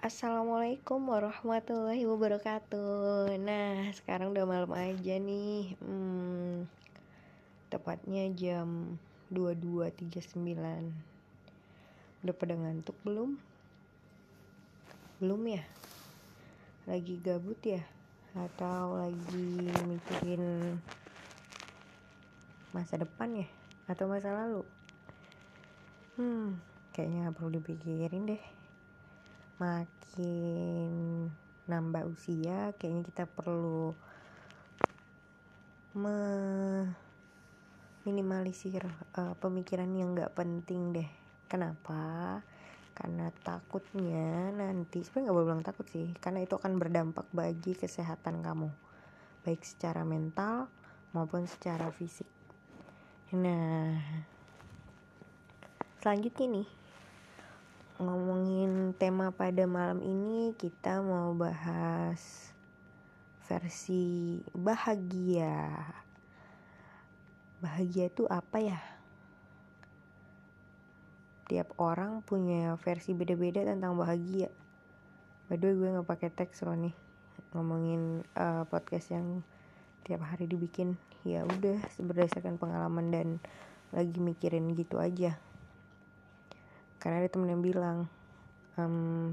Assalamualaikum warahmatullahi wabarakatuh Nah sekarang udah malam aja nih hmm, Tepatnya jam 22.39 Udah pada ngantuk belum? Belum ya? Lagi gabut ya? Atau lagi mikirin masa depan ya? Atau masa lalu? Hmm, kayaknya gak perlu dipikirin deh makin nambah usia kayaknya kita perlu meminimalisir uh, pemikiran yang nggak penting deh. Kenapa? Karena takutnya nanti sebenarnya nggak boleh bilang takut sih karena itu akan berdampak bagi kesehatan kamu. Baik secara mental maupun secara fisik. Nah selanjutnya nih ngomongin tema pada malam ini kita mau bahas versi bahagia. Bahagia itu apa ya? Tiap orang punya versi beda-beda tentang bahagia. By gue nggak pakai teks loh nih ngomongin uh, podcast yang tiap hari dibikin. Ya udah berdasarkan pengalaman dan lagi mikirin gitu aja karena ada temen yang bilang um,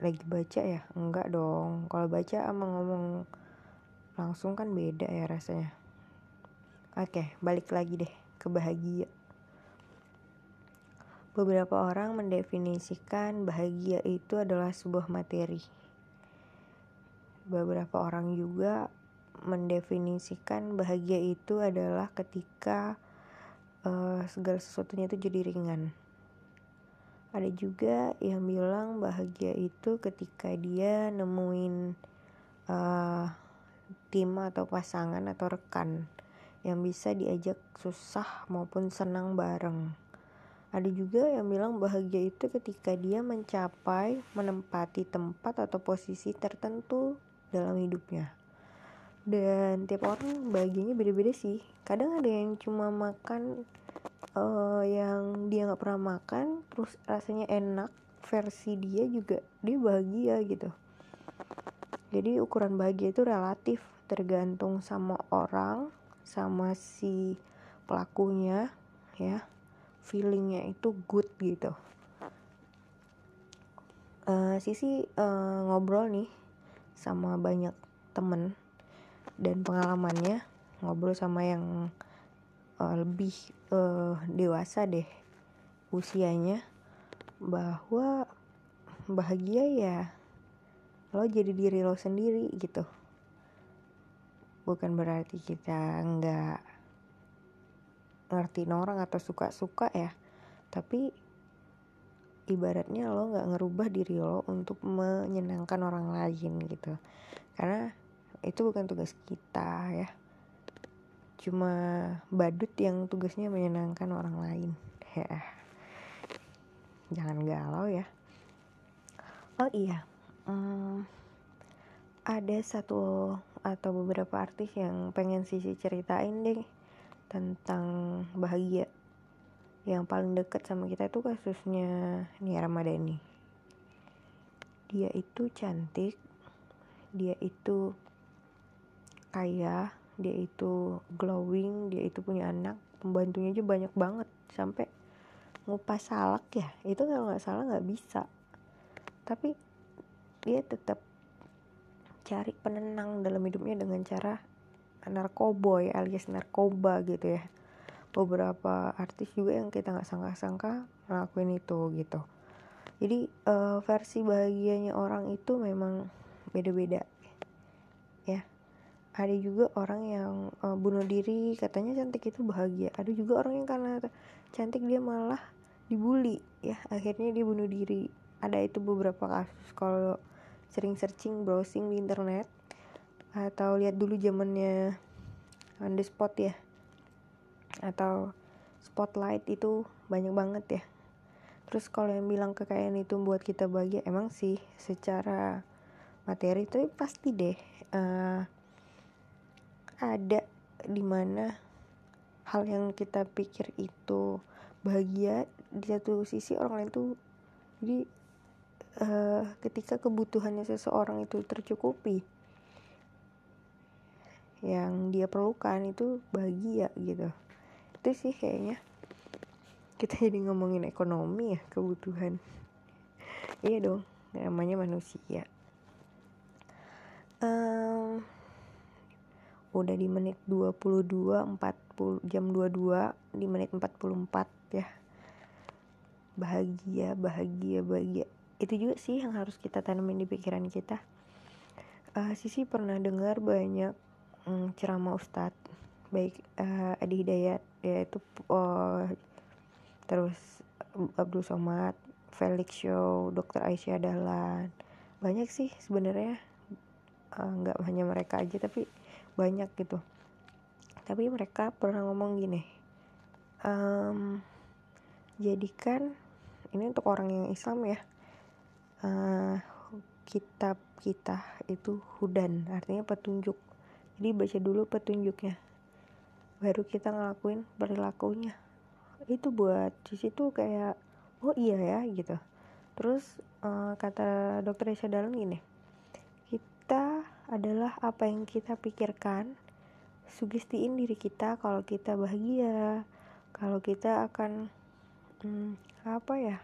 lagi baca ya? Enggak dong. Kalau baca sama ngomong langsung kan beda ya rasanya. Oke balik lagi deh ke bahagia. Beberapa orang mendefinisikan bahagia itu adalah sebuah materi. Beberapa orang juga mendefinisikan bahagia itu adalah ketika uh, segala sesuatunya itu jadi ringan. Ada juga yang bilang bahagia itu ketika dia nemuin uh, tim atau pasangan atau rekan yang bisa diajak susah maupun senang bareng. Ada juga yang bilang bahagia itu ketika dia mencapai menempati tempat atau posisi tertentu dalam hidupnya dan tiap orang bahagianya beda-beda sih kadang ada yang cuma makan uh, yang dia nggak pernah makan terus rasanya enak versi dia juga dia bahagia gitu. Jadi ukuran bahagia itu relatif tergantung sama orang sama si pelakunya ya. Feelingnya itu good gitu. Uh, sisi uh, ngobrol nih sama banyak temen dan pengalamannya ngobrol sama yang uh, lebih uh, dewasa deh usianya bahwa bahagia ya lo jadi diri lo sendiri gitu. Bukan berarti kita nggak ngertiin orang atau suka-suka ya tapi ibaratnya lo nggak ngerubah diri lo untuk menyenangkan orang lain gitu. Karena itu bukan tugas kita ya cuma badut yang tugasnya menyenangkan orang lain. Ya jangan galau ya. Oh iya hmm, ada satu atau beberapa artis yang pengen sisi ceritain deh tentang bahagia. Yang paling deket sama kita itu kasusnya Nia Ramadhani. Dia itu cantik dia itu kaya dia itu glowing dia itu punya anak pembantunya aja banyak banget sampai ngupas salak ya. Itu kalau nggak salah nggak bisa. Tapi dia tetap cari penenang dalam hidupnya dengan cara narkoboy alias narkoba gitu ya. Beberapa artis juga yang kita nggak sangka-sangka ngelakuin itu gitu. Jadi uh, versi bahagianya orang itu memang beda-beda ada juga orang yang uh, bunuh diri katanya cantik itu bahagia. Ada juga orang yang karena cantik dia malah dibully ya akhirnya dia bunuh diri. Ada itu beberapa kasus kalau sering searching browsing di internet atau lihat dulu zamannya on spot ya atau spotlight itu banyak banget ya. Terus kalau yang bilang kekayaan itu buat kita bahagia emang sih secara materi itu pasti deh uh, ada di mana hal yang kita pikir itu bahagia di satu sisi orang lain tuh jadi uh, ketika kebutuhannya seseorang itu tercukupi yang dia perlukan itu bahagia gitu. Itu sih kayaknya kita jadi ngomongin ekonomi ya kebutuhan. Iya dong namanya manusia. Um, udah di menit 22 40 jam 22 di menit 44 ya. Bahagia bahagia bahagia. Itu juga sih yang harus kita tanamin di pikiran kita. Uh, Sisi pernah dengar banyak um, ceramah ustadz baik uh, Adi Hidayat yaitu uh, terus Abdul Somad Felix Show Dr. Aisyah Dahlan. Banyak sih sebenarnya nggak uh, hanya mereka aja tapi banyak gitu. Tapi mereka pernah ngomong gini um, jadikan ini untuk orang yang Islam ya uh, kitab kita itu hudan artinya petunjuk. Jadi baca dulu petunjuknya baru kita ngelakuin perilakunya. Itu buat di situ kayak oh iya ya gitu. Terus uh, kata dokter Isya Dalam gini adalah apa yang kita pikirkan. Sugestiin diri kita kalau kita bahagia kalau kita akan hmm, apa ya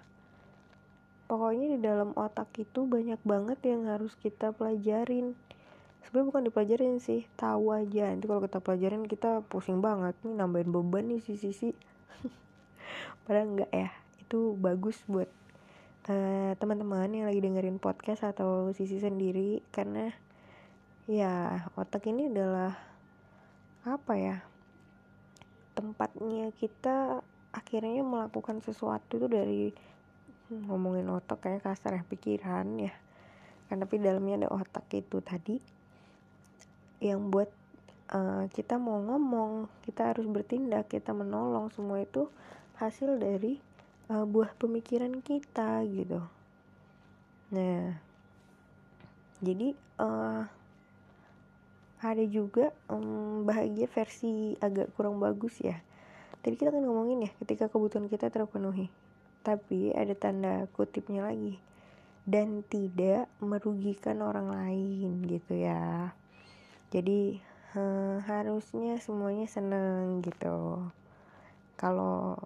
pokoknya di dalam otak itu banyak banget yang harus kita pelajarin. Sebenarnya bukan dipelajarin sih tahu aja. Nanti kalau kita pelajarin kita pusing banget nih nambahin beban nih si sisi padahal enggak ya itu bagus buat uh, teman-teman yang lagi dengerin podcast atau sisi sendiri. Karena ya otak ini adalah apa ya tempatnya kita akhirnya melakukan sesuatu itu dari ngomongin otak kayak kasar ya pikiran ya. Kan tapi dalamnya ada otak itu tadi yang buat uh, kita mau ngomong kita harus bertindak kita menolong semua itu hasil dari uh, buah pemikiran kita gitu. Nah jadi uh, ada juga um, bahagia versi agak kurang bagus ya. Tadi kita kan ngomongin ya ketika kebutuhan kita terpenuhi. Tapi ada tanda kutipnya lagi. Dan tidak merugikan orang lain gitu ya. Jadi hmm, harusnya semuanya seneng gitu. Kalau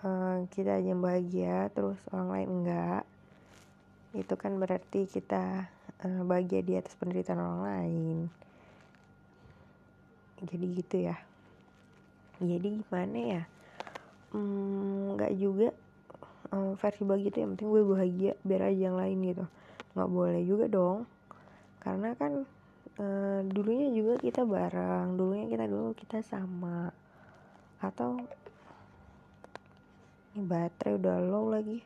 hmm, kita aja bahagia terus orang lain enggak itu kan berarti kita uh, bahagia di atas penderitaan orang lain jadi gitu ya. Jadi gimana ya? Hmm, nggak hmm, juga um, versi bahagia itu yang penting gue bahagia biar aja yang lain gitu. Nggak boleh juga dong. Karena kan uh, dulunya juga kita bareng dulunya kita dulu kita sama. Atau ini baterai udah low lagi.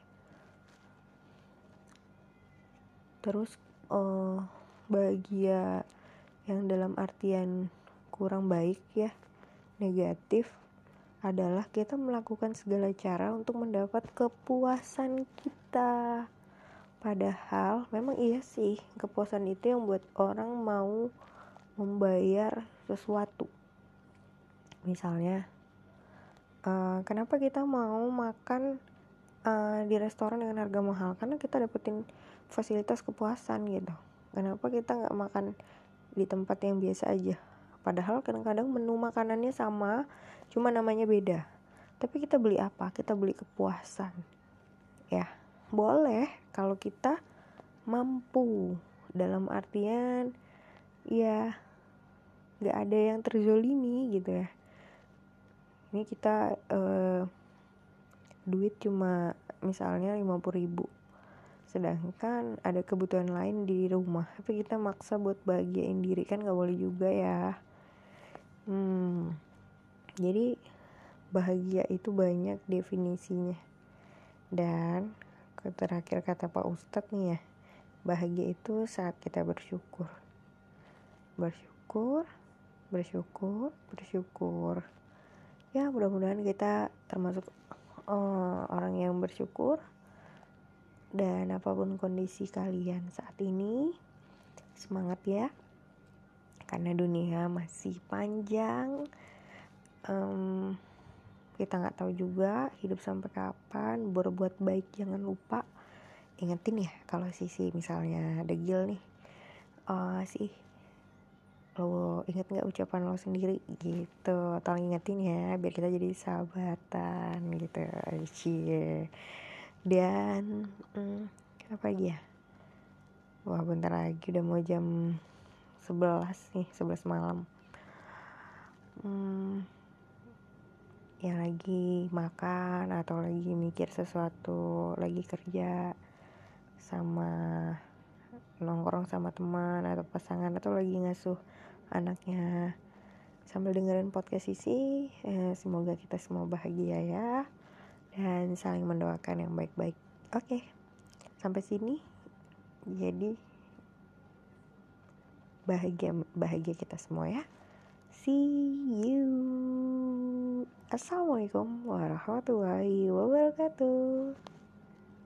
Terus uh, bahagia yang dalam artian kurang baik ya negatif adalah kita melakukan segala cara untuk mendapat kepuasan kita. Padahal memang iya sih kepuasan itu yang buat orang mau membayar sesuatu. Misalnya uh, kenapa kita mau makan uh, di restoran dengan harga mahal? Karena kita dapetin fasilitas kepuasan gitu. Kenapa kita nggak makan di tempat yang biasa aja Padahal kadang-kadang menu makanannya sama, cuma namanya beda. Tapi kita beli apa? Kita beli kepuasan. Ya, boleh kalau kita mampu dalam artian ya nggak ada yang terzolimi gitu ya ini kita uh, duit cuma misalnya 50 ribu sedangkan ada kebutuhan lain di rumah tapi kita maksa buat bahagiain diri kan gak boleh juga ya Hmm, jadi bahagia itu banyak definisinya. Dan terakhir kata Pak Ustadz nih ya, bahagia itu saat kita bersyukur. Bersyukur, bersyukur, bersyukur. Ya mudah-mudahan kita termasuk uh, orang yang bersyukur dan apa pun kondisi kalian saat ini semangat ya karena dunia masih panjang um, kita nggak tahu juga hidup sampai kapan berbuat baik jangan lupa. Ingetin ya kalau sisi misalnya degil nih uh, sih lo inget nggak ucapan lo sendiri? Gitu tolong ingetin ya biar kita jadi sahabatan gitu. Cie. Dan hmm, apa lagi ya? Wah bentar lagi udah mau jam 11 nih 11 malam. Hmm, yang lagi makan atau lagi mikir sesuatu lagi kerja sama nongkrong sama teman atau pasangan atau lagi ngasuh anaknya. Sambil dengerin podcast isi eh, semoga kita semua bahagia ya dan saling mendoakan yang baik-baik. Oke sampai sini. Jadi bahagia bahagia kita semua ya. See you. Assalamualaikum warahmatullahi wabarakatuh